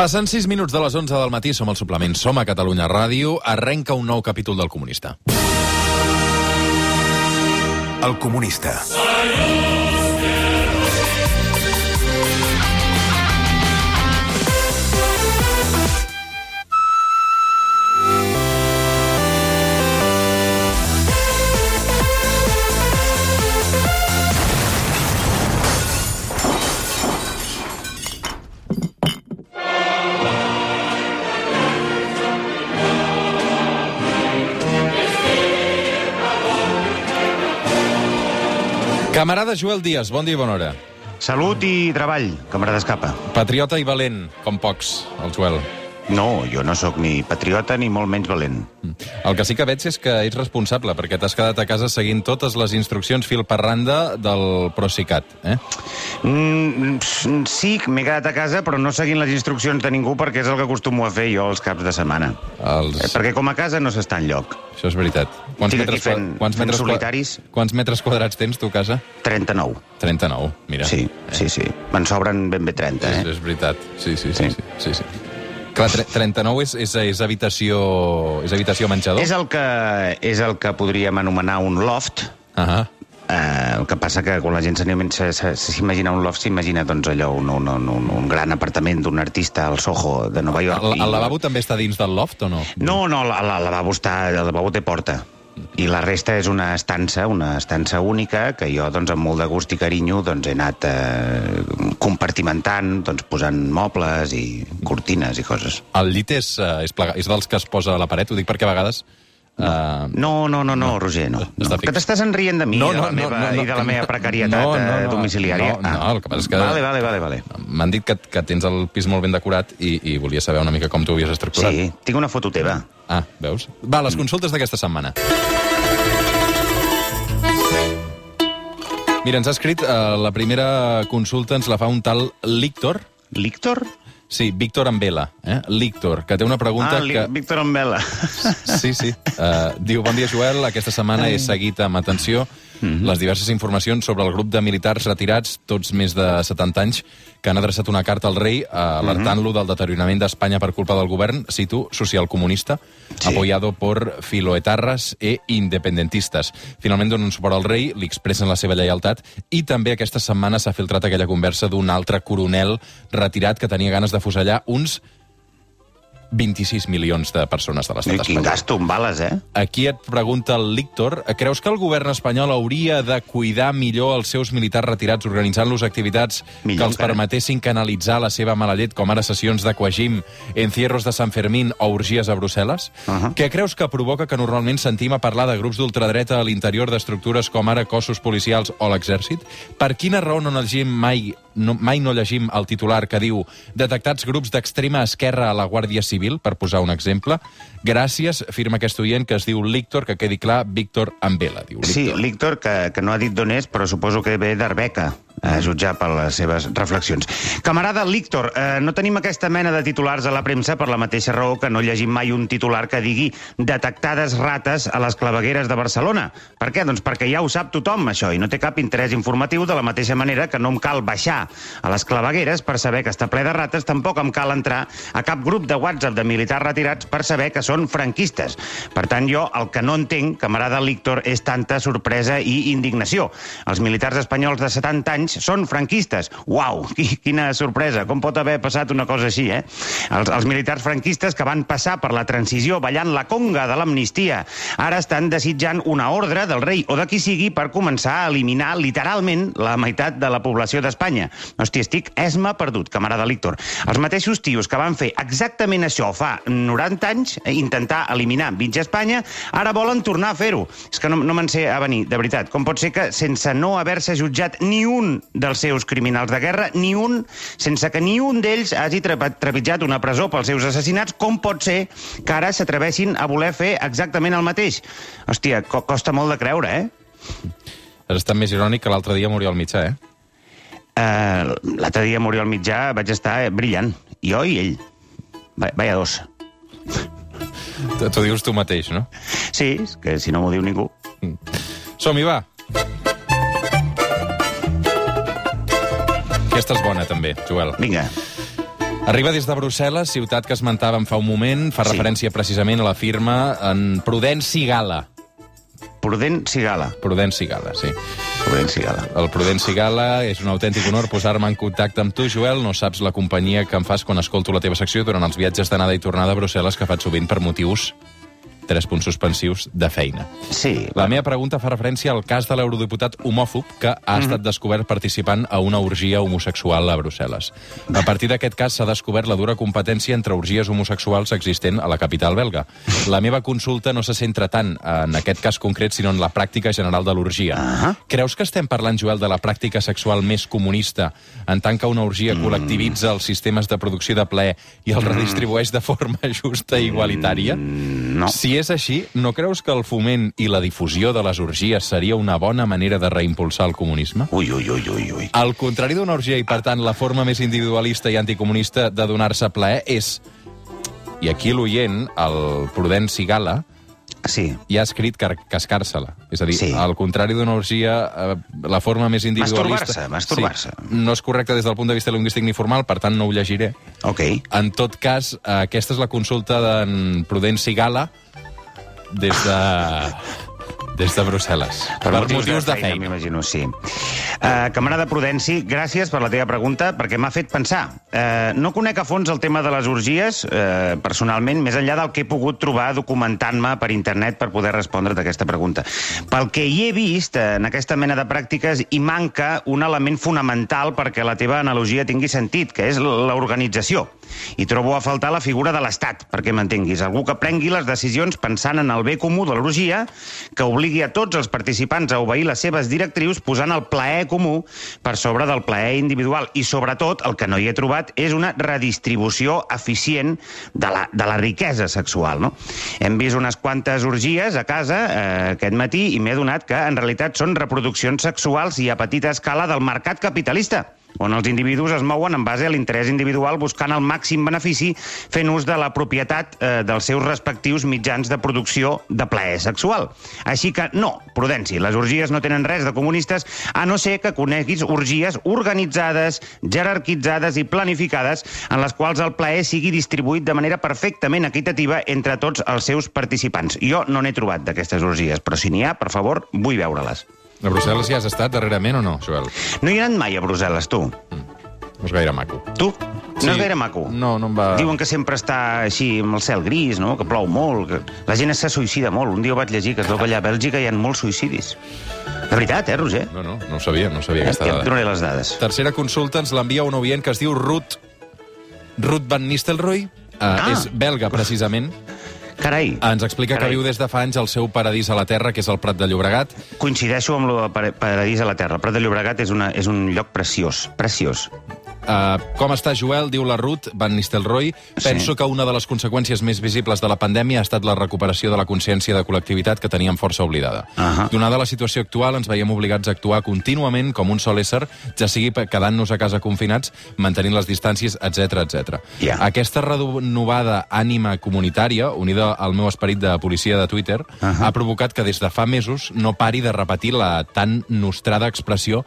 Passen 6 minuts de les 11 del matí, som al suplement, som a Catalunya Ràdio, arrenca un nou capítol del Comunista. El comunista. Camarada Joel Díaz, bon dia i bona hora. Salut i treball, camarada Escapa. Patriota i valent, com pocs, el Joel. No, jo no sóc ni patriota ni molt menys valent. El que sí que veig és que ets responsable, perquè t'has quedat a casa seguint totes les instruccions fil per randa del Procicat, eh? Mm, sí, m'he quedat a casa, però no seguint les instruccions de ningú, perquè és el que acostumo a fer jo els caps de setmana. Els... Eh, perquè com a casa no s'està enlloc. Això és veritat. Quants Estic metres, fent- quants, fent metres, solitaris. quants metres quadrats tens tu a casa? 39. 39, mira. Sí, sí, sí. Me'n sobren ben bé 30, És, eh? és veritat, sí, sí, sí. Sí. sí, sí, sí. Clar, tre- 39 és, és, és, habitació, és habitació menjador? És el que, és el que podríem anomenar un loft, Ah Eh, el que passa que quan la gent s'imagina un loft, s'imagina doncs, allò, un, un, un, un, un gran apartament d'un artista al Soho de Nova York. el, el i- lavabo també està dins del loft o no? No, no, la, el lavabo està, el lavabo té porta. I la resta és una estança, una estança única, que jo, doncs, amb molt de gust i carinyo, doncs, he anat eh, compartimentant, doncs, posant mobles i cortines i coses. El llit és, eh, és, plega, és dels que es posa a la paret, ho dic perquè a vegades... eh, No, no, no, no, Roger, no. no. Que t'estàs enrient de mi No, i de no, la no, meva, no, no, i de la meva precarietat no, no, eh, no, domiciliària. no, no, el que passa és que- Vale, vale, vale, vale. M'han dit que, que tens el pis molt ben decorat i, i volia saber una mica com tu ho havies estructurat. Sí, tinc una foto teva. Ah, veus? Va, les consultes d'aquesta setmana. Mira, ens ha escrit eh, la primera consulta, ens la fa un tal Líctor. Líctor? Sí, Víctor Ambela, eh? Líctor, que té una pregunta Ah, que... Víctor Ambela. Sí, sí. Uh, diu, bon dia, Joel. Aquesta setmana he seguit amb atenció les diverses informacions sobre el grup de militars retirats, tots més de 70 anys, que han adreçat una carta al rei uh, alertant-lo del deteriorament d'Espanya per culpa del govern, cito, socialcomunista, Sí. apoyado por filoetarras e independentistas. Finalment donen suport al rei, li expressen la seva lleialtat i també aquesta setmana s'ha filtrat aquella conversa d'un altre coronel retirat que tenia ganes de fusellar uns 26 milions de persones de l'estat Quin espanyol. gasto en bales, eh? Aquí et pregunta el Líctor, creus que el govern espanyol hauria de cuidar millor els seus militars retirats organitzant-los activitats Millor que els encara. permetessin canalitzar la seva mala llet, com ara sessions d'aquagim, encierros de Sant Fermín o orgies a Brussel·les? Uh -huh. Què creus que provoca que normalment sentim a parlar de grups d'ultradreta a l'interior d'estructures com ara cossos policials o l'exèrcit? Per quina raó no llegim mai no, mai no llegim el titular que diu detectats grups d'extrema esquerra a la Guàrdia Civil, per posar un exemple? Gràcies, firma aquest oient que es diu Líctor, que quedi clar, Víctor Ambela. Diu Sí, Líctor. Líctor, que, que no ha dit d'on és, però suposo que ve d'Arbeca, a jutjar per les seves reflexions. Camarada Líctor, eh, no tenim aquesta mena de titulars a la premsa per la mateixa raó que no llegim mai un titular que digui detectades rates a les clavegueres de Barcelona. Per què? Doncs perquè ja ho sap tothom, això, i no té cap interès informatiu de la mateixa manera que no em cal baixar a les clavegueres per saber que està ple de rates, tampoc em cal entrar a cap grup de WhatsApp de militars retirats per saber que són franquistes. Per tant, jo el que no entenc, camarada Líctor, és tanta sorpresa i indignació. Els militars espanyols de 70 anys són franquistes. Uau, quina sorpresa, com pot haver passat una cosa així, eh? Els, els militars franquistes que van passar per la transició ballant la conga de l'amnistia ara estan desitjant una ordre del rei o de qui sigui per començar a eliminar literalment la meitat de la població d'Espanya. Hòstia, estic esma perdut, camarada Líctor. Els mateixos tios que van fer exactament això fa 90 anys, eh, intentar eliminar mitja Espanya, ara volen tornar a fer-ho. És que no, no me'n sé a venir, de veritat. Com pot ser que sense no haver-se jutjat ni un dels seus criminals de guerra, ni un, sense que ni un d'ells hagi trepitjat una presó pels seus assassinats, com pot ser que ara s'atreveixin a voler fer exactament el mateix? Hòstia, co costa molt de creure, eh? Has estat més irònic que l'altre dia morir al mitjà, eh? Uh, L'altre dia a Muriel Mitjà vaig estar eh, brillant. Jo i ell. Va, vaya dos. T'ho dius tu mateix, no? Sí, que si no m'ho diu ningú. Som-hi, va! Aquesta és bona, també, Joel. Vinga. Arriba des de Brussel·les, ciutat que esmentàvem fa un moment, fa Sí. referència precisament a la firma en Prudenci Gala. Prudent Cigala. Prudenci Gala, sí. Prudent Cigala. El Prudenci Gala és un autèntic honor posar-me en contacte amb tu, Joel. No saps la companyia que em fas quan escolto la teva secció durant els viatges d'anada i tornada a Brussel·les que faig sovint per motius tres punts suspensius de feina. Sí. La meva pregunta fa referència al cas de l'eurodiputat homòfob que ha estat descobert participant a una orgia homosexual a Brussel·les. A partir d'aquest cas s'ha descobert la dura competència entre orgies homosexuals existent a la capital belga. La meva consulta no se centra tant en aquest cas concret, sinó en la pràctica general de l'orgia. Ah. Creus que estem parlant, Joel, de la pràctica sexual més comunista, en tant que una orgia col·lectivitza els sistemes de producció de plaer i els redistribueix de forma justa i igualitària? No. Si és així, no creus que el foment i la difusió de les orgies seria una bona manera de reimpulsar el comunisme? Ui, ui, ui, ui, ui. Al contrari d'una orgia i, per tant, la forma més individualista i anticomunista de donar-se plaer és... I aquí l'oient, el Prudenci Gala, Sí. hi ha escrit car cascar-se-la. És a dir, Sí. al contrari d'una orgia, eh, la forma més individualista... Masturbar-se, masturbar-se. Sí, no és correcte des del punt de vista lingüístic ni formal, per tant no ho llegiré. Ok. En tot cas, eh, aquesta és la consulta d'en Prudenci Gala des de... des de Brussel·les. Per, motius de feina. M'imagino, sí. Uh, camarada Prudenci, gràcies per la teva pregunta, perquè m'ha fet pensar. Uh, no conec a fons el tema de les orgies, uh, personalment, més enllà del que he pogut trobar documentant-me per internet per poder respondre d'aquesta pregunta. Pel que hi he vist, en aquesta mena de pràctiques, hi manca un element fonamental perquè la teva analogia tingui sentit, que és l'organització. I trobo a faltar la figura de l'Estat, perquè m'entenguis. Algú que prengui les decisions pensant en el bé comú de l'orgia, que obligui a tots els participants a obeir les seves directrius posant el plaer comú per sobre del plaer individual. I, sobretot, el que no hi he trobat és una redistribució eficient de la, de la riquesa sexual. No? Hem vist unes quantes orgies a casa eh, aquest matí i m'he donat que, en realitat, són reproduccions sexuals i a petita escala del mercat capitalista on els individus es mouen en base a l'interès individual buscant el màxim benefici fent ús de la propietat eh, dels seus respectius mitjans de producció de plaer sexual. Així que no, Prudenci, les orgies no tenen res de comunistes a no ser que coneguis orgies organitzades, jerarquitzades i planificades en les quals el plaer sigui distribuït de manera perfectament equitativa entre tots els seus participants. Jo no n'he trobat d'aquestes orgies, però si n'hi ha, per favor, vull veure-les. A Brussel·les hi has estat darrerament o no, Joel? No hi he anat mai a Brussel·les, tu? No és gaire maco. Tu? No Sí. és gaire maco? No, no em va... Diuen que sempre està així amb el cel gris, no? que plou molt, que la gent se suïcida molt. Un dia ho vaig llegir, que es veu que allà a Bèlgica hi ha molts suïcidis. De veritat, eh, Roger? No, no, no ho sabia, no ho sabia aquesta Ja et dada. donaré les dades. Tercera consulta ens l'envia un oient que es diu Ruth, Ruth Van Nistelrooy. Uh, Ah. És belga, precisament. Carai, Ens explica que Carai. viu des de fa anys al seu paradís a la Terra, que és el Prat de Llobregat. coincideixo amb el Paradís a la Terra. El Prat de Llobregat és, una, és un lloc preciós, preciós. Uh, com està Joel? Diu la Ruth Van Nistelrooy. Penso Sí. que una de les conseqüències més visibles de la pandèmia ha estat la recuperació de la consciència de col·lectivitat que teníem força oblidada. Ahà. Donada la situació actual, ens veiem obligats a actuar contínuament com un sol ésser, ja sigui quedant-nos a casa confinats, mantenint les distàncies, etc etc. Ja. Aquesta renovada ànima comunitària, unida al meu esperit de policia de Twitter, Ahà. ha provocat que des de fa mesos no pari de repetir la tan nostrada expressió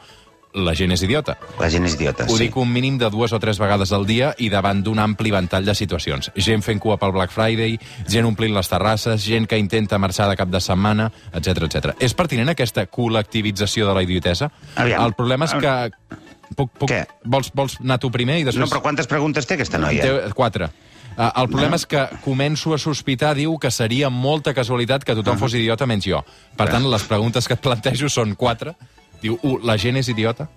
la gent és idiota. La gent és idiota, Ho sí. dic un mínim de dues o tres vegades al dia i davant d'un ampli ventall de situacions. Gent fent cua pel Black Friday, gent omplint les terrasses, gent que intenta marxar de cap de setmana, etc etc. És pertinent aquesta col·lectivització de la idiotesa? Aviam. El problema és que... Puc, puc, Què? vols, vols anar tu primer i No, després... però quantes preguntes té aquesta noia? Té quatre. Uh, el problema és que començo a sospitar, diu, que seria molta casualitat que tothom fos idiota menys jo. Per tant, les preguntes que et plantejo són quatre. Diu, un, la gent és idiota?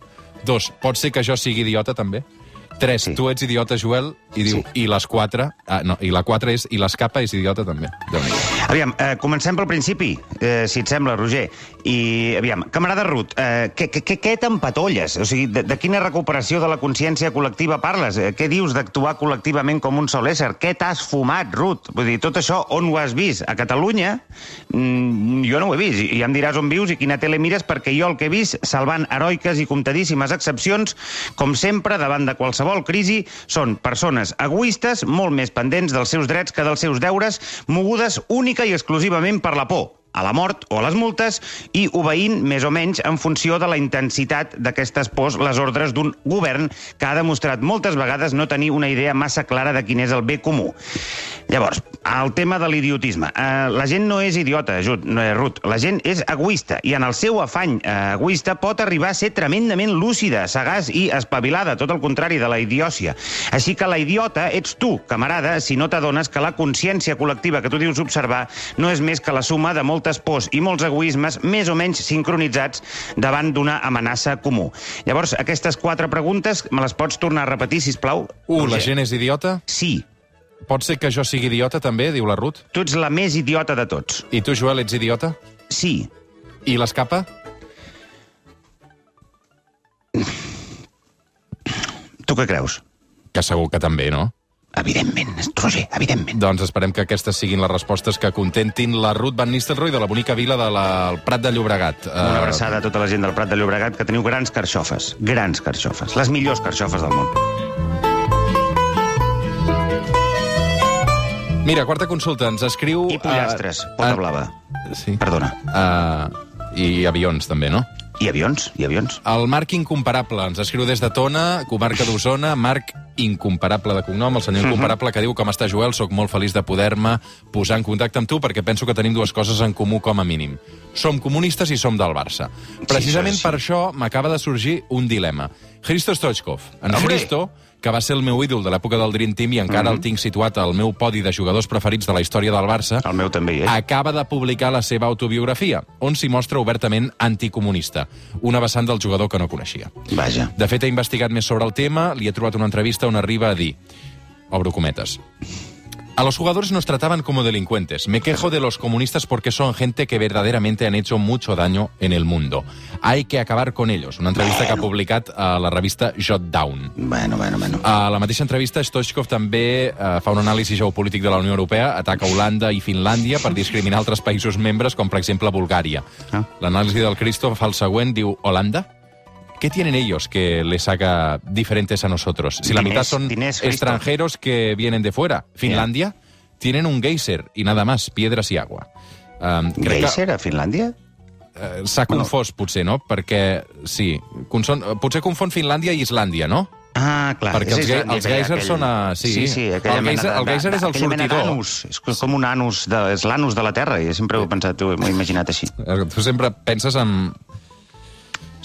Dos, pot ser que jo sigui idiota també? Tres, Sí. tu ets idiota, Joel? I diu, Sí. i les quatre... Ah, no, i la quatre és, i l'escapa és idiota també. déu nhi Aviam, eh, comencem pel principi, eh, si et sembla, Roger. I, aviam, camarada Ruth, eh, què, què, què, t'empatolles? O sigui, de, de quina recuperació de la consciència col·lectiva parles? Eh, què dius d'actuar col·lectivament com un sol ésser? Què t'has fumat, Ruth? Vull dir, tot això, on ho has vist? A Catalunya? Mm, jo no ho he vist. I ja em diràs on vius i quina tele mires, perquè jo el que he vist, salvant heroiques i comptadíssimes excepcions, com sempre, davant de qualsevol crisi, són persones egoistes, molt més pendents dels seus drets que dels seus deures, mogudes única i exclusivament per la por. A la mort o a les multes i obeint més o menys en funció de la intensitat d'aquestes pors les ordres d'un govern que ha demostrat moltes vegades no tenir una idea massa clara de quin és el bé comú. Llavors, el tema de l'idiotisme. Uh, la gent no és idiota, Jut, no, eh, Ruth. La gent és egoista i en el seu afany uh, egoista pot arribar a ser tremendament lúcida, sagaç i espavilada, tot el contrari de la idiòcia. Així que la idiota ets tu, camarada, si no t'adones que la consciència col·lectiva que tu dius observar no és més que la suma de moltes pors i molts egoismes més o menys sincronitzats davant d'una amenaça comú. Llavors, aquestes quatre preguntes me les pots tornar a repetir, si plau? Un, la gent és idiota? Sí. Pot ser que jo sigui idiota, també, diu la Ruth? Tu ets la més idiota de tots. I tu, Joel, ets idiota? Sí. I l'escapa? Tu què creus? Que segur que també, no? Evidentment, Roger, evidentment. Doncs esperem que aquestes siguin les respostes que contentin la Ruth Van Nistelrooy de la bonica vila del de Prat de Llobregat. Una Eh, abraçada a tota la gent del Prat de Llobregat, que teniu grans carxofes. Grans carxofes. Les millors carxofes del món. Mira, quarta consulta, ens escriu... I pollastres, eh, pota eh, blava. Sí. Perdona. Uh, I avions, també, no? I avions? I avions? El Marc Incomparable ens escriu des de Tona, comarca d'Osona, Marc Incomparable de cognom, el senyor Mhm. Incomparable, que diu com està Joel, sóc molt feliç de poder-me posar en contacte amb tu perquè penso que tenim dues coses en comú com a mínim. Som comunistes i som del Barça. Precisament això sí. per això m'acaba de sorgir un dilema. Hristo Stoichkov. En Hombre! Hristo, que va ser el meu ídol de l'època del Dream Team i encara Mhm. el tinc situat al meu podi de jugadors preferits de la història del Barça, El meu també, eh? acaba de publicar la seva autobiografia, on s'hi mostra obertament anticomunista, una vessant del jugador que no coneixia. Vaja. De fet, he investigat més sobre el tema, li he trobat una entrevista on arriba a dir, obro cometes, a los jugadores nos trataban como delincuentes. Me quejo de los comunistas porque son gente que verdaderamente han hecho mucho daño en el mundo. Hay que acabar con ellos. Una entrevista que ha publicat a la revista Jot Down. Bueno, bueno, bueno. A la mateixa entrevista, Stoichkov també eh, fa un anàlisi geopolític de la Unió Europea, ataca Holanda i Finlàndia per discriminar altres països membres, com per exemple Bulgària. Ah. L'anàlisi del Cristo fa el següent, diu, Holanda? ¿Qué tienen ellos que les haga diferentes a nosotros? Si la mitad son Cristo. extranjeros que vienen de fuera. Finlandia tienen un geyser y nada más, piedras y agua. Um, Geyser a Finlàndia? que eh, s'ha confós, potser, no? Perquè, sí, conson, potser confon Finlàndia i Islàndia, no? Ah, clar. Perquè els Islàndia, els aquell- geysers són a- sí. Sí, sí, El geyser- de- el geyser és el sortidor. d'anus. És com un anus, de, és l'anus de la Terra, i sempre ho he pensat, ho he imaginat així. Eh, Tu sempre penses en...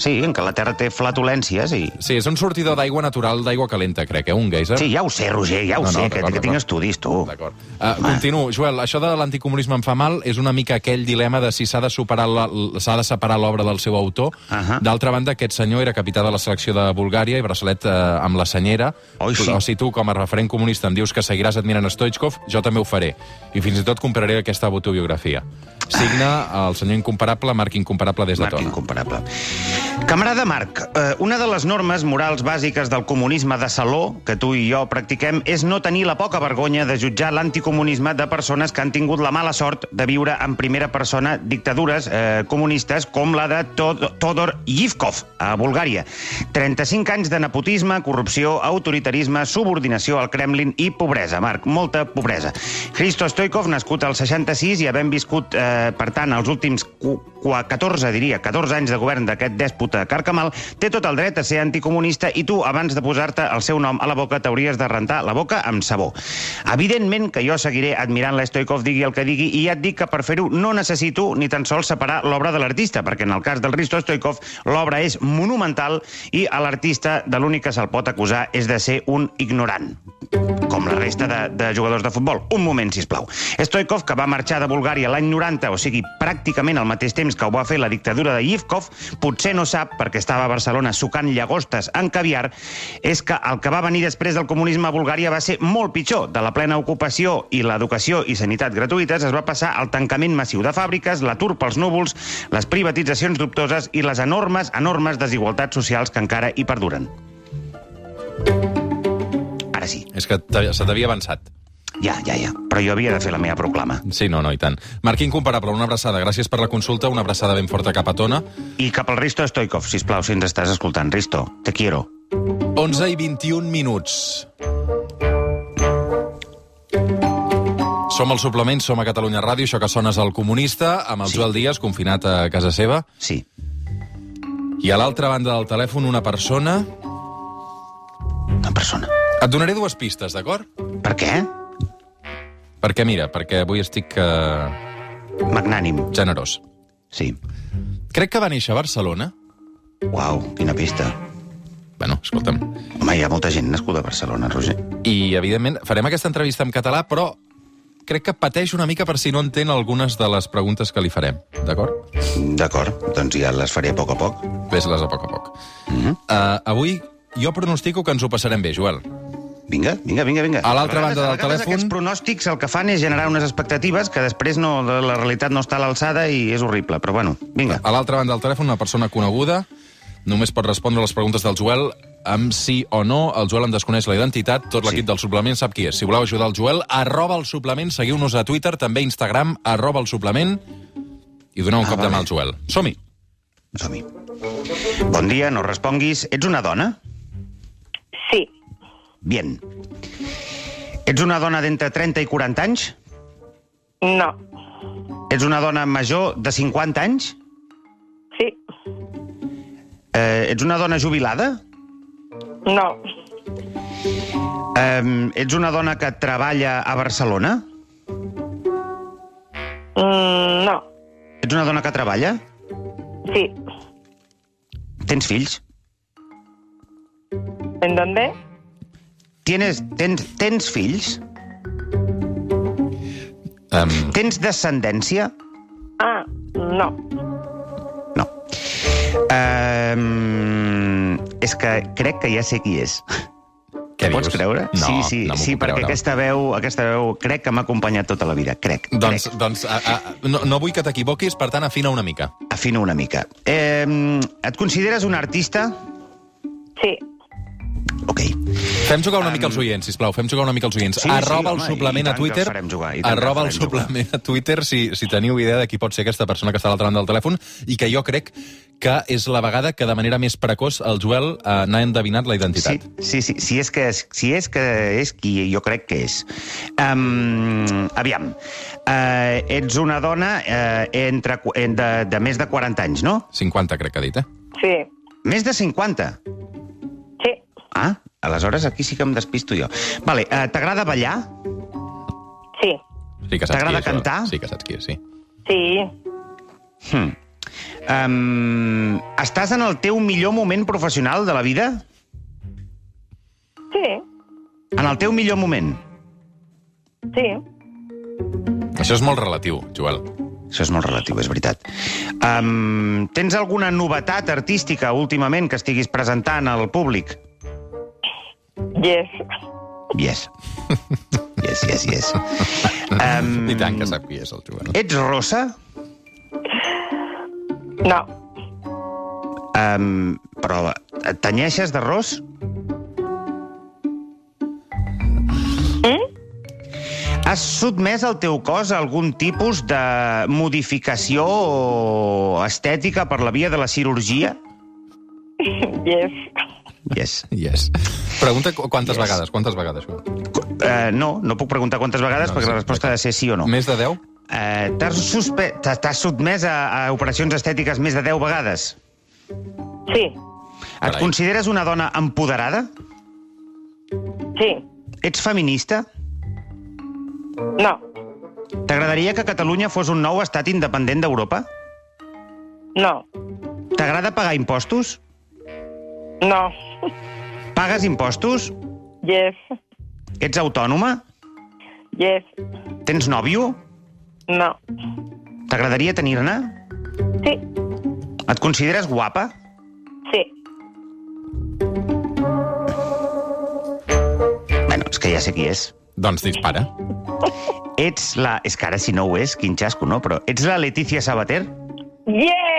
Sí, en què la Terra té flatulències i... Sí, és un sortidor d'aigua natural, d'aigua calenta, crec, eh? Un geyser. Sí, ja ho sé, Roger, ja ho No, no, sé, que, que tinc estudis, tu. D'acord. Uh, continuo. Joel, això de l'anticomunisme em fa mal és una mica aquell dilema de si s'ha de, superar la- s'ha de separar l'obra del seu autor. Ahà. D'altra banda, aquest senyor era capità de la selecció de Bulgària i braçalet eh, amb la senyera. Oi, sí. O si tu, com a referent comunista, em dius que seguiràs admirant Stoichkov, jo també ho faré. I fins i tot compraré aquesta autobiografia. Signa el senyor incomparable, Marc Incomparable des de Marc Tona. incomparable. Camarada Marc, eh, una de les normes morals bàsiques del comunisme de saló que tu i jo practiquem és no tenir la poca vergonya de jutjar l'anticomunisme de persones que han tingut la mala sort de viure en primera persona dictadures eh, comunistes com la de Tod Todor Yivkov, a Bulgària. 35 anys de nepotisme, corrupció, autoritarisme, subordinació al Kremlin i pobresa, Marc, molta pobresa. Hristo Stoikov, nascut al 66 i havent viscut, eh, per tant, els últims cu- qua- 14, diria, 14 anys de govern d'aquest dèspota carcamal, té tot el dret a ser anticomunista i tu, abans de posar-te el seu nom a la boca, t'hauries de rentar la boca amb sabó. Evidentment que jo seguiré admirant l'Stoikov, digui el que digui, i ja et dic que per fer-ho no necessito ni tan sols separar l'obra de l'artista, perquè en el cas del Risto Stoikov l'obra és monumental i a l'artista de l'únic que se'l pot acusar és de ser un ignorant com la resta de, de jugadors de futbol. Un moment, si plau. Stoikov, que va marxar de Bulgària l'any 90, o sigui, pràcticament al mateix temps que ho va fer la dictadura de Yivkov, potser no sap, perquè estava a Barcelona sucant llagostes en caviar, és que el que va venir després del comunisme a Bulgària va ser molt pitjor. De la plena ocupació i l'educació i sanitat gratuïtes es va passar al tancament massiu de fàbriques, l'atur pels núvols, les privatitzacions dubtoses i les enormes, enormes desigualtats socials que encara hi perduren. Ara sí. És que se t'havia avançat. Ja, ja, ja. Però jo havia de fer la meva proclama. Sí, no, no, i tant. Marc Incomparable, una abraçada. Gràcies per la consulta, una abraçada ben forta cap a Tona. I cap al Risto Stoikov, sisplau, si ens estàs escoltant. Risto, te quiero. 11 i 21 minuts. Som al suplement, som a Catalunya Ràdio, això que sona és el comunista, amb el Sí. Joel Díaz, confinat a casa seva. Sí. I a l'altra banda del telèfon, una persona... Una persona. Et donaré dues pistes, d'acord? Per què? Perquè, mira, perquè avui estic uh, Magnànim. generós. Sí. Crec que va néixer a Barcelona. Uau, quina pista. Bueno, escolta'm. Home, hi ha molta gent nascuda a Barcelona, Roger. I, evidentment, farem aquesta entrevista en català, però crec que pateix una mica per si no entén algunes de les preguntes que li farem, d'acord? D'acord, doncs ja les faré a poc a poc. Ves-les a poc a poc. Mm -hmm. Uh, avui jo pronostico que ens ho passarem bé, Joel. Vinga, vinga, vinga, vinga. A l'altra banda del telèfon- Aquests pronòstics el que fan és generar unes expectatives que després no, la realitat no està a l'alçada i és horrible. Però bueno, vinga. A l'altra banda del telèfon, una persona coneguda només pot respondre les preguntes del Joel amb sí o no. El Joel en desconeix la identitat. Tot l'equip Sí. del suplement sap qui és. Si voleu ajudar el Joel, arroba el suplement, seguiu-nos a Twitter, també a Instagram, arroba el suplement, i doneu un Ah, cop de vale. mà al Joel. Som-hi! Som-hi. Bon dia, no responguis. Ets una dona? Sí, Bien. Ets una dona d'entre 30 i 40 anys? no, Ets una dona major de 50 anys? sí, Eh, ets una dona jubilada? no, Eh, ets una dona que treballa a Barcelona? mm, no, Ets una dona que treballa? sí. Tens fills? ¿En dónde? Tienes, tens, tens fills? Um, Tens descendència? Ah, no, No. Um, és que crec que ja sé qui és. què Pots dius? creure? No, sí, sí, no sí perquè creure. aquesta veu, aquesta veu crec que m'ha acompanyat tota la vida. Crec, Doncs, crec. doncs a, a, no, no vull que t'equivoquis, per tant, afina una mica. Afino una mica. Eh, et consideres un artista? sí, Ok. Fem jugar una mica els oients, sisplau, fem jugar una mica els oients. Sí, sí, arroba el home, suplement a Twitter. jugar, arroba el suplement a Twitter si, si teniu idea de qui pot ser aquesta persona que està a l'altra banda del telèfon i que jo crec que és la vegada que de manera més precoç el Joel eh, n'ha endevinat la Sí, identitat. sí, sí, si és que si és, que és qui jo crec que és. Um, aviam, uh, ets una dona uh, entre, de, de més de 40 anys, no? 50, crec que ha dit, eh? sí, Més de 50? Ah, aleshores aquí sí que em despisto jo. Vale, uh, t'agrada ballar? sí, Sí que T'agrada cantar? Sí que saps qui és, sí. sí, Hmm. Um, estàs en el teu millor moment professional de la vida? sí, En el teu millor moment? sí. Això és molt relatiu, Joel. Això és molt relatiu, és veritat. Um, tens alguna novetat artística últimament que estiguis presentant al públic? Yes, Yes. Yes, yes, yes. Um, I tant que sap qui és el Joel. ets rossa? no, Um, però et tenyeixes d'arròs? Has sotmès el teu cos a algun tipus de modificació estètica per la via de la cirurgia? yes, Yes. Yes. Pregunta qu- quantes Yes. vegades, quantes vegades? Uh, no, no puc preguntar quantes vegades No, perquè sí, la resposta ha de ser sí o no. Més de 10? Uh, t'has- t'has sotmès a, a operacions estètiques més de 10 vegades? sí, Et Carai. consideres una dona empoderada? sí, Ets feminista? no, T'agradaria que Catalunya fos un nou estat independent d'Europa? no, T'agrada pagar impostos? no, Pagues impostos? yes, Ets autònoma? yes, Tens nòvio? no, T'agradaria tenir-ne? sí, Et consideres guapa? sí, Bueno, és que ja sé qui és. Doncs dispara. Ets la... És que ara si no ho és, quin xasco, no? Però ets la Letícia Sabater? yes,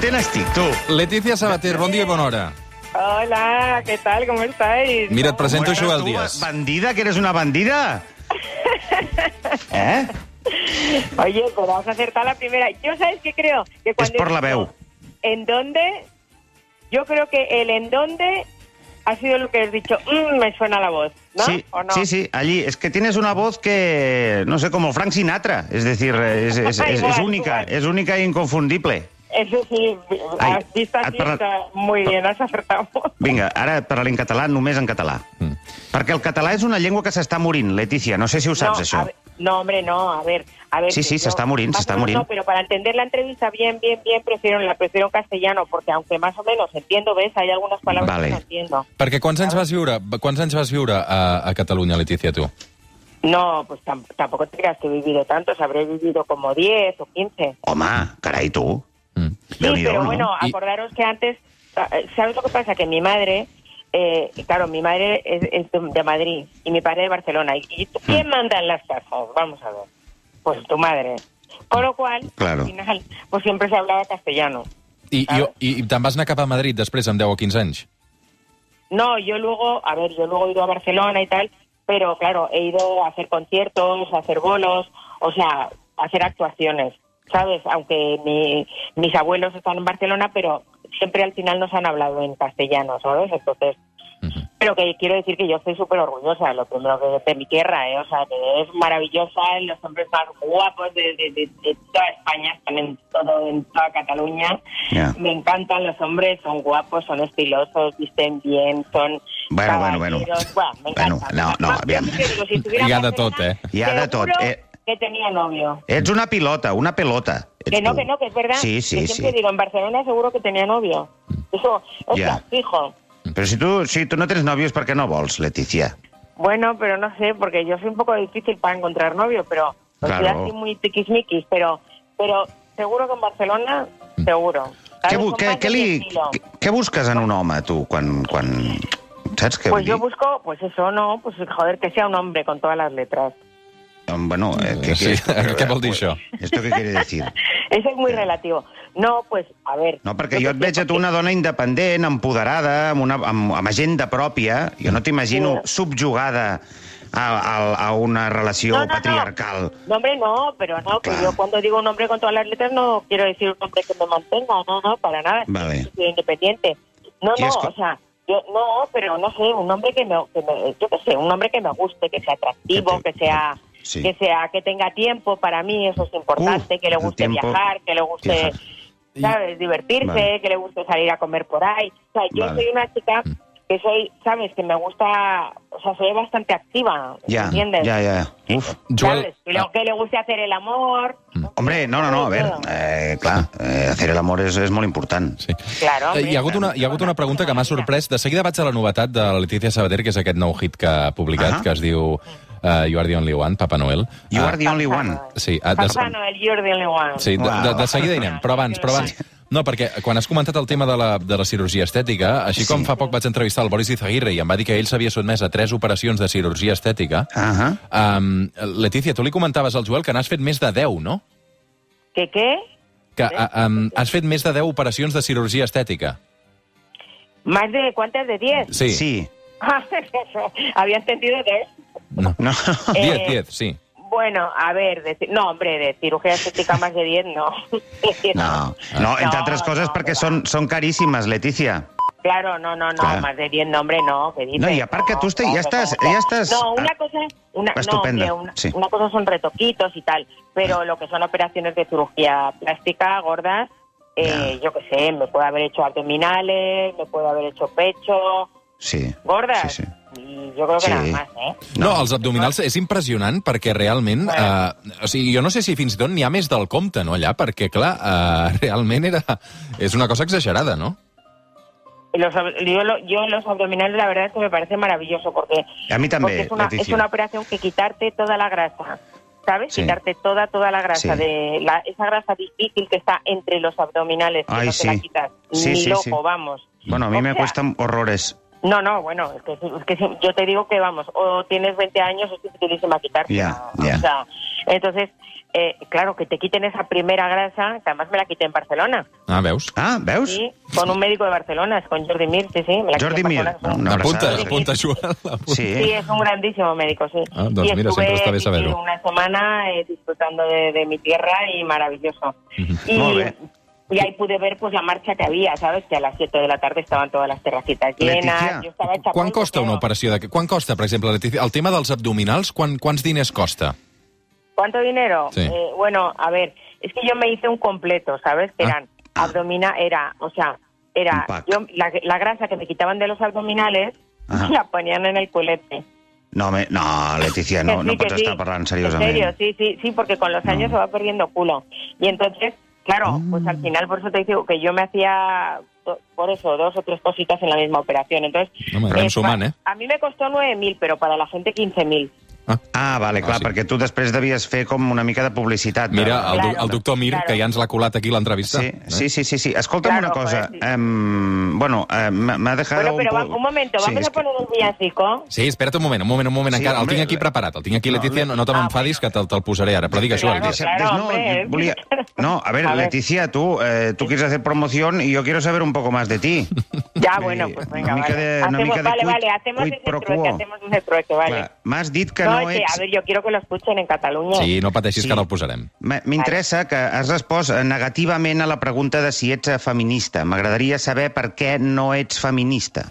content estic, tu. Letícia Sabater, bon dia i bona hora. hola, ¿qué tal? ¿Cómo estáis? Mira, et presento ¿Cómo estás Joel tú, Díaz. Bandida, que eres una bandida. ¿Eh? Oye, pues vamos a acertar la primera. Yo, ¿sabes qué creo? Que És per la veu. ¿En dónde? Yo creo que el en dónde ha sido lo que has dicho, "Mm, me suena la voz, ¿no? Sí, ¿O no? sí, sí, allí. Es que tienes una voz que, no sé, como Frank Sinatra. Es decir, es, es- es- es Igual, única, igual. es única e inconfundible. Eso sí, Ai, has visto et así, parla- está muy bien, has acertado. Vinga, ara parlaré en català, només en català. Mm. Perquè el català és una llengua que s'està morint, Letícia. No sé si ho saps, no, això. ver- no, hombre, no, a ver, a ver. Sí, que sí, se está muriendo, se está muriendo. No, pero para entender la entrevista bien, bien, bien, prefiero, la prefiero en castellano, porque aunque más o menos entiendo, ¿ves? Hay algunas palabras Vale. que no entiendo. Perquè quants anys vas viure, quants anys vas viure a, a Catalunya, Letícia, tu? No, pues tam- tampoco te creas que he vivido tantos, habré vivido como 10 o 15. Home, carai, tu. Mm. Sí, pero no? bueno, Y- acordaros que antes, eh, ¿sabes lo que pasa? Que mi madre, eh, claro, mi madre es, es de, Madrid y mi padre de Barcelona. ¿Y, y tú- quién manda en las casas? Vamos a ver. Pues tu madre. Con lo cual, Claro. al final, pues siempre se hablaba castellano. I, i, i, i te'n vas anar cap a Madrid després, amb 10 o 15 anys? No, yo luego, a ver, yo luego he ido a Barcelona y tal, pero claro, he ido a hacer conciertos, a hacer bolos, o sea, a hacer actuaciones, ¿sabes? Aunque mi- mis abuelos están en Barcelona, pero siempre al final nos han hablado en castellano, ¿sabes? Entonces, Ujú. pero que quiero decir que yo estoy súper orgullosa, lo primero que de mi tierra, ¿eh? O sea, que es maravillosa, los hombres más guapos de, de- de- de toda España, están en todo, en toda Cataluña. Ya. Me encantan los hombres, son guapos, son estilosos, visten bien, son Bueno, bueno, bueno. Bueno, me Bueno, no, no, aviam. te digo, si de tot, eh? Ha de tot, eh. Que tenía novio. Ets una pilota, una pelota. Ets Que no, tu. que no, que es verdad. Sí, sí, que sí. digo, en Barcelona seguro que tenía novio. Eso, o sea, fijo. Però si tu, si tu no tens novio és perquè no vols, Letícia. Bueno, pero no sé, porque yo soy un poco difícil para encontrar novio, pero pues, soy Claro. así muy tiquismiquis, pero, pero seguro que en Barcelona, seguro. Què, bu Son què, más què, de mi li, estilo. què, què busques en un home, tu, quan... quan... Saps què Pues yo busco, pues eso, no, pues joder, que sea un hombre con todas las letras. Bueno, eh, què, Sí, què, què vol dir això? Esto què quiere decir? Eso es muy relativo. No, pues, a ver. No, perquè yo jo et qué veig a tu una dona independent, empoderada, amb, una, amb, amb agenda pròpia. Jo no t'imagino Sí. subjugada a, a, a una relació No, no, no. patriarcal. No, hombre, no, pero no, que yo cuando digo un hombre con todas las letras no quiero decir un hombre que me mantenga, no, no, para nada. Vale. Soy independiente. No, no, o sea, yo no, pero no sé, un hombre que me, que me- yo qué sé, un hombre que me guste, que sea atractivo, Que que, te- sea, sí. que sea, que tenga tiempo para mí, eso es importante, Uf, que le guste viajar, que le guste, Viajar. sabes, divertirse, Vale. que le guste salir a comer por ahí. O sea, yo Vale. soy una chica que soy, sabes, que me gusta, o sea, soy bastante activa, Ja, ¿entiendes? ja. Uf. Joel, ¿Sabes? Que, le, ah, que le guste hacer el amor. Hombre, no, no, no, a veure, eh, clar, eh, hacer el amor és, és molt important. sí. Claro. Eh, Hi ha, hagut una, hi ha hagut una pregunta que m'ha sorprès. De seguida vaig a la novetat de la Letícia Sabater, que és aquest nou hit que ha publicat, Ahà. que es diu uh, You are the only one, Papa Noel. You Ah, are the only one. Sí, ah, de, Papá Noel, you're the only one. sí de, de, de seguida hi anem, però abans, però abans... No, perquè quan has comentat el tema de la, de la cirurgia estètica, així com Sí. fa poc vaig entrevistar el Boris Izaguirre i em va dir que ell s'havia sotmès a tres operacions de cirurgia estètica, Ahà. um, Letícia, tu li comentaves al Joel que n'has fet més de 10, no? ¿Qué qué? Que uh, um, has fet més de 10 operacions de cirurgia estètica. ¿Más de cuántas de 10? Sí. Sí. Había entendido de... No. No. 10, Eh, 10, sí. Bueno, a ver, de, no, hombre, de cirugía estética más de 10, no. No, no, entre No, no, perquè no. són, són caríssimes, Letícia. Claro, no, no, no, Claro. más de 10, no, hombre, no. ¿qué dices? No, y aparte tú este- ya estás- ya estás- No, una cosa, una, no, sí. una cosa son retoquitos y tal, pero lo que son operaciones de cirugía plástica gordas, eh, yo qué sé, me puedo haber hecho abdominales, me puedo haber hecho pecho, Sí. gordas, Sí, sí. Y yo creo que Sí. nada más, ¿eh? No, els abdominals és impressionant perquè realment... Eh, o sigui, jo no sé si fins i tot n'hi ha més del compte, no, allà? Perquè, clar, eh, realment era... És una cosa exagerada, no? Los, yo, yo los abdominales, la verdad es que me parece maravilloso porque, A mi també, porque es, una, es una operación que quitarte toda la grasa, ¿sabes? Sí. Quitarte toda, toda la grasa, Sí. de la, esa grasa difícil que está entre los abdominales, que Ay, no te la sí. quitas Sí, ni sí, loco, sí. vamos. Bueno, a mí O me sea, cuestan horrores. No, no, bueno, es que, es que si- yo te digo que, vamos, o tienes 20 años o es dificilísima quitarte. Ya, ya. O sea, entonces, eh, claro, que te quiten esa primera grasa, que además me la quité en Barcelona. Ah, veus? Ah, veus? Sí, con un médico de Barcelona, es con Jordi Mir, sí, sí. Me la Jordi Mir, Barcelona. una apunta, apunta. Apunta. Sí. Sí, es un grandísimo médico, sí. Ah, doncs y mira, estuve sempre està bé una semana eh, disfrutando de, de mi tierra y maravilloso. Y, Molt bé. Y ahí pude ver pues la marcha que había, ¿sabes? Que a las 7 de la tarde estaban todas las terracitas llenas. Leticia, Yo estaba hecha Quan costa una operació de... Quan costa, per exemple, Leticia, el tema dels abdominals, quan, quants diners costa? ¿Cuánto dinero? Sí. Eh, bueno, a ver, es que yo me hice un completo, ¿sabes? Que Ah. eran abdomina, era, o sea, era yo la, la grasa que me quitaban de los abdominales Ajá. la ponían en el culete. No, me, no Letícia, no, no sí, que pots sí. estar parlant En seriosament. serio, sí, sí, sí, porque con los años se va perdiendo culo. Y entonces, claro, pues Ah. al final por eso te digo que yo me hacía por eso dos o tres cositas en la misma operación. Entonces, No, me anem sumant, eh? a mí me costó 9.000, pero para la gente 15.000. Ah, vale, clar, Ah, sí. perquè tu després devies fer com una mica de publicitat. Mira, el, Claro. el doctor Mir, Claro. que ja ens l'ha colat aquí l'entrevista. Sí, eh? sí, sí, sí, sí. Escolta'm Claro, una cosa. joder, sí. em, bueno, eh, m'ha dejado Bueno, pero un, po- un momento, Sí, vamos a poner un villancico. Sí, espera't un moment, un moment, un moment. Sí, encara. el hombre, tinc aquí le- preparat, el tinc aquí, No, Letícia, no, no te Ah, m'enfadis, que te'l te posaré ara. Però digues, Joel, Claro, claro. no, hombre. yo volia- no, a ver, A ver. Leticia, tú, eh, tú quieres hacer promoción y yo quiero saber un poco más de ti. Ya, Vull bueno, pues una venga, mica vale. de- una Hacemos- mica de vale, vale, hacemos ese trueque, hacemos ese trueque, vale. Clar, M'has dit que no, no, es que, ets... a ver, yo quiero que lo escuchen en Cataluña. Sí, no pateixis, Sí. que ara el posarem. M'interessa que has respost eh, negativament a la pregunta de si ets eh, feminista. M'agradaria saber per què no ets feminista.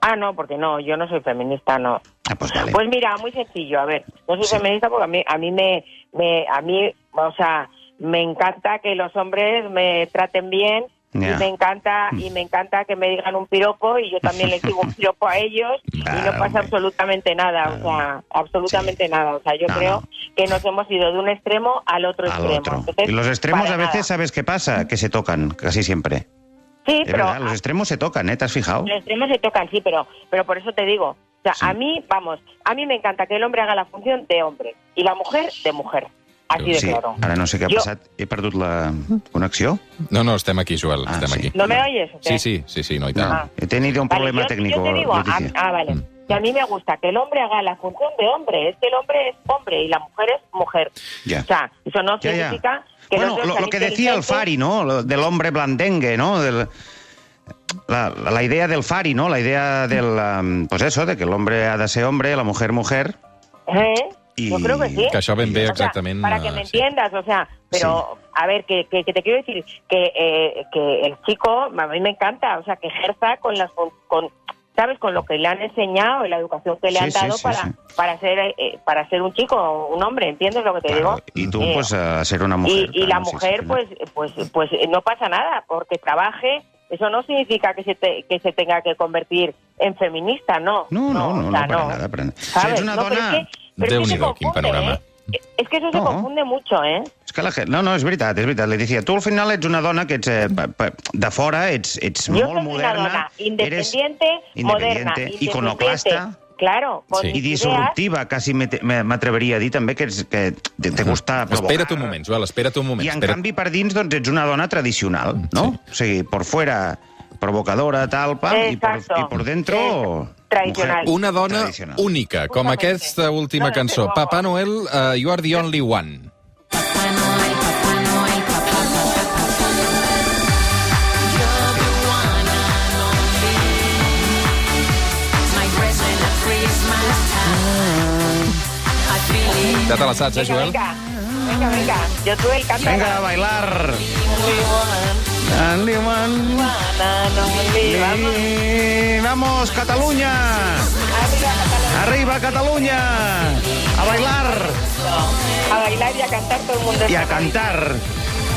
Ah, no, porque no, yo no soy feminista, no. Ah, pues vale. Pues mira, muy sencillo, a ver, no soy Sí. feminista porque a mí, a mí me, me, a mí, o sea, me encanta que los hombres me traten bien Y me encanta y me encanta que me digan un piropo y yo también les digo un piropo a ellos y no pasa hombre. absolutamente nada, o sea, absolutamente nada, o sea, yo No, creo no. que nos hemos ido de un extremo al otro Al extremo. otro. Entonces, Y los extremos a veces, nada. ¿sabes qué pasa? Que se tocan, casi siempre. sí, Es pero verdad, los extremos se tocan, ¿eh? ¿Te has fijado? Los extremos se tocan, sí, pero, pero por eso te digo. O sea, Sí. a mí, vamos, a mí me encanta que el hombre haga la función de hombre y la mujer de mujer. Así de Sí, claro. ara no sé què ha Jo- passat. He perdut la connexió? No, no, estem aquí, Joel, Ah, estem sí. aquí. ¿No me oyes? Sí, sí, sí, sí, no, tant. No, he tenido un Vale, problema yo- técnico, Yo te digo, a- Leticia. ah, vale. Mm. Que a mí me gusta que el hombre haga la función de hombre. Es que el hombre es hombre y la mujer es mujer. Ya. O sea, eso no Ya, ya. significa que bueno, lo, que decía el. Fari, ¿no? Lo del hombre blandengue, ¿no? Del- la, la idea del Fari, ¿no? La idea del, um, pues eso, de que el hombre ha de ser hombre, la mujer mujer. ¿Eh? Y- Yo creo que sí. Que això ben bé O sea, exactament... para que me sí. entiendas, o sea, pero a ver, que, que, que te quiero decir que, eh, que el chico, a mí me encanta, o sea, que ejerza con las con, sabes con lo que le han enseñado y la educación que le Sí, han dado sí, para sí. para ser eh, para ser un chico, un hombre, ¿entiendes lo que te Claro, digo? y tú, Eh, pues, a ser una mujer. y la claro, mujer, pues, pues, pues eh, no pasa nada, porque trabaje, eso no significa que se, te- que se tenga que convertir en feminista, no. No, no, no, o sea, no, para nada. Para... Ets una dona... pero es que Déu-n'hi-do, quin confunde, panorama. ¿eh? Es que eso se No. confunde mucho, ¿eh? És que la gent... No, no, és veritat, és veritat. Leticia, tu al final ets una dona que ets, eh, pa- pa- de fora ets, ets Yo molt soy una moderna, dona independiente, eres moderna, independiente, iconoclasta Claro, con Sí. i disruptiva, quasi m'atreveria a dir també que, ets, que te, te gusta provocar. Espera't un moment, Joel, espera't un moment. I en espera't. canvi per dins doncs ets una dona tradicional, no? O sigui, por fuera provocadora, tal, pam, i por, i por dentro... Tradicional. mujer Una dona tradicional. única, com Justamente. aquesta última No, no, cançó. no, Papà Noel, uh, you are the only one. Ja te la saps, eh, Joel? venga, venga. Yo tuve el canto. Venga, a bailar. Only one. Vamos, Cataluña. arriba, Cataluña. A bailar A bailar y a cantar todo el mundo. i a cantar.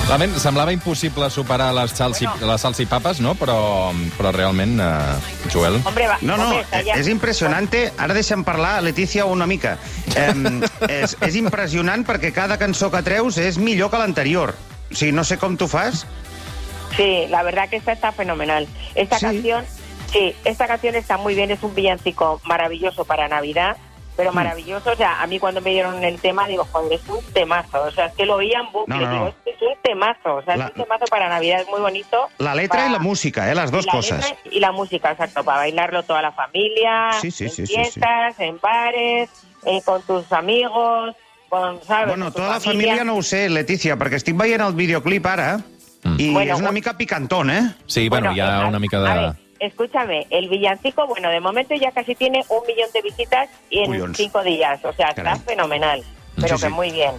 Realment, semblava impossible superar les salsi, Bueno. les salsipapes, no? Però, però realment, uh, Joel... Hombre, va, No, no, hombre, ya- és impressionant. Ara deixa'm parlar, Letícia, una mica. Eh, és, és impressionant perquè cada cançó que treus és millor que l'anterior. O sigui, no sé com tu fas. Sí, la verdad que esta está fenomenal. Esta Sí. canción, sí, esta canción está muy bien, es un villancico maravilloso para Navidad, pero maravilloso, o sea, a mí cuando me dieron el tema digo, joder, es un temazo, o sea, es que lo oía en bucle, No, no, digo, es que es un temazo, o sea, La- es un temazo para Navidad, es muy bonito. La letra Para- i la música, eh, les dues y la coses. letra y la música, exacto, para bailarlo toda la familia, Sí, sí, en sí, fiestas, en bares, eh, con tus amigos, con, ¿sabes? Bueno, Con tu tota la família no ho sé, Letícia, perquè estic veient el videoclip ara Mm. i Bueno, és una un- mica picantón, eh? Sí, bueno, ha eh, una mica A de... ver, escúchame, el villancico, bueno, de momento ya casi tiene un millón de visitas y en Collons. cinco días, o sea, Caray. está fenomenal, pero Sí, que sí. muy bien.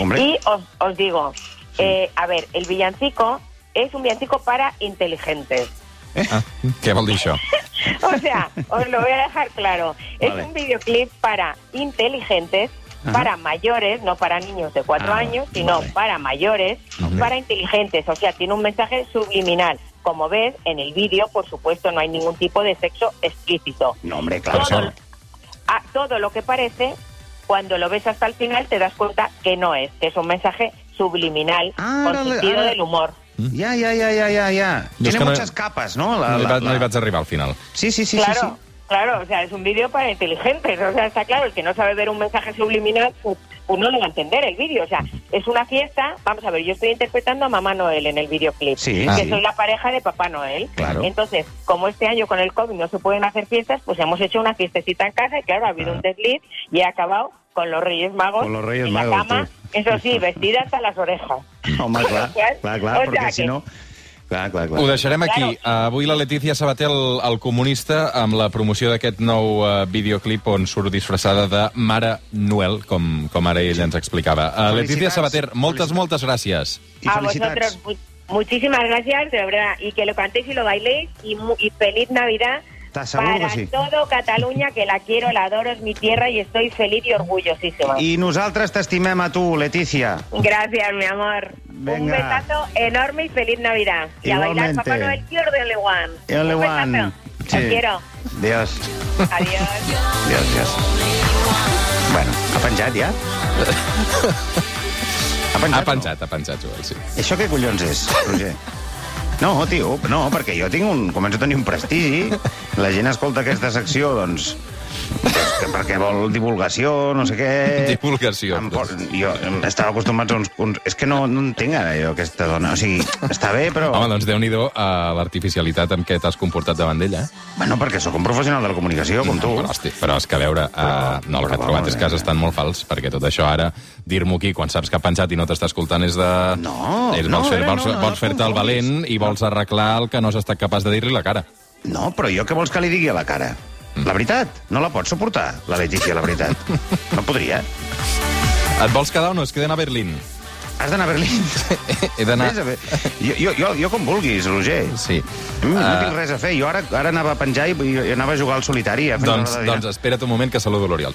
Hombre. Y os, os digo, eh, a ver, el villancico es un villancico para inteligentes. Ah, què vol dir això? O sea, os lo voy a dejar claro. Es un videoclip para inteligentes, Ajá. para mayores, no para niños de cuatro Ah, años, sino vale. para mayores, Hombre. para inteligentes. O sea, tiene un mensaje subliminal. Como ves, en el vídeo, por supuesto, no hay ningún tipo de sexo explícito. No, hombre, claro. Todo, a- todo lo que parece, cuando lo ves hasta el final, te das cuenta que no es, que es un mensaje subliminal Ah, con ahora le- sentido ahora- del humor. Ya, ya, ya, ya, ya, ya. Jo és Tiene no- muchas capas, ¿no? La- No hi, la- va, no hi la- vaig arribar al final. Sí, sí, sí, claro, sí, sí. Claro, o sea, es un vídeo para inteligentes, o sea, está claro, el que no sabe ver un mensaje subliminal, pues, pues no le va a entender el vídeo, o sea, es una fiesta, vamos a ver, yo estoy interpretando a Mamá Noel en el videoclip, Sí, que sí. soy la pareja de Papá Noel, Claro. entonces, como este año con el COVID no se pueden hacer fiestas, pues hemos hecho una fiestecita en casa y claro, ha habido un desliz y he acabado con los Reyes Magos Con los Reyes en Magos, la cama, tú. eso sí, vestida hasta las orejas. Home, clar, Saps? clar, clar, O perquè sea si no... Clar, clar, clar. Ho deixarem aquí. Avui la Letícia Sabater, el, el comunista, amb la promoció d'aquest nou uh, videoclip on surt disfressada de Mare Noel, com, com ara ell ens explicava. Uh, Letícia. Sabater, moltes, moltes gràcies. I a felicitats. vosotros mu- muchísimas gracias, de verdad, y que lo cantéis y lo bailéis, y, y feliz Navidad ¿Estás seguro para que sí? todo Cataluña, que la quiero, la adoro, es mi tierra y estoy feliz y orgullosísima. I nosaltres t'estimem a tu, Letícia. Gracias, mi amor. Un Venga. besazo enorme y feliz Navidad. Y a bailar. Papá Noel Quiero de Lewan. El Un Lewan. besazo. Sí. Os quiero. Dios, Adiós. Dios, Dios. Bueno, ha penjat ja? Ha penjat, Ha penjat, ha penjat, Joel, sí. No? Això què collons és, Roger? No, tio, no, perquè jo tinc un, començo a tenir un prestigi. La gent escolta aquesta secció, doncs, perquè vol divulgació, no sé què... Divulgació. Em por- Jo em- estava acostumat a uns, uns... És que no, no entenc ara jo, aquesta dona. O sigui, està bé, però... Home, doncs déu-n'hi-do a l'artificialitat amb què t'has comportat davant d'ella. Eh? Bueno, perquè sóc un professional de la comunicació, com tu. Però, hosti, però és que, a veure, uh, no, el que he trobat és que has eh. estat molt fals, perquè tot això ara, dir-m'ho aquí, quan saps que ha penjat i no t'està escoltant, és de... No, és, no, vols fer, no, vols, no, no, vols fer-te el valent i vols arreglar el que no has estat capaç de dir-li la cara. No, però jo què vols que li digui a la cara? La veritat, no la pots suportar, la Letícia, la veritat. No podria. Et vols quedar o no? Es queden a Berlín. Has d'anar a Berlín. He d'anar... Jo, jo, jo, jo com vulguis, Roger. Sí. Mm, no Ah, tinc res a fer. Jo ara, ara anava a penjar i, i anava a jugar al solitari. A fer doncs, doncs espera't un moment que saludo l'Oriol Serra.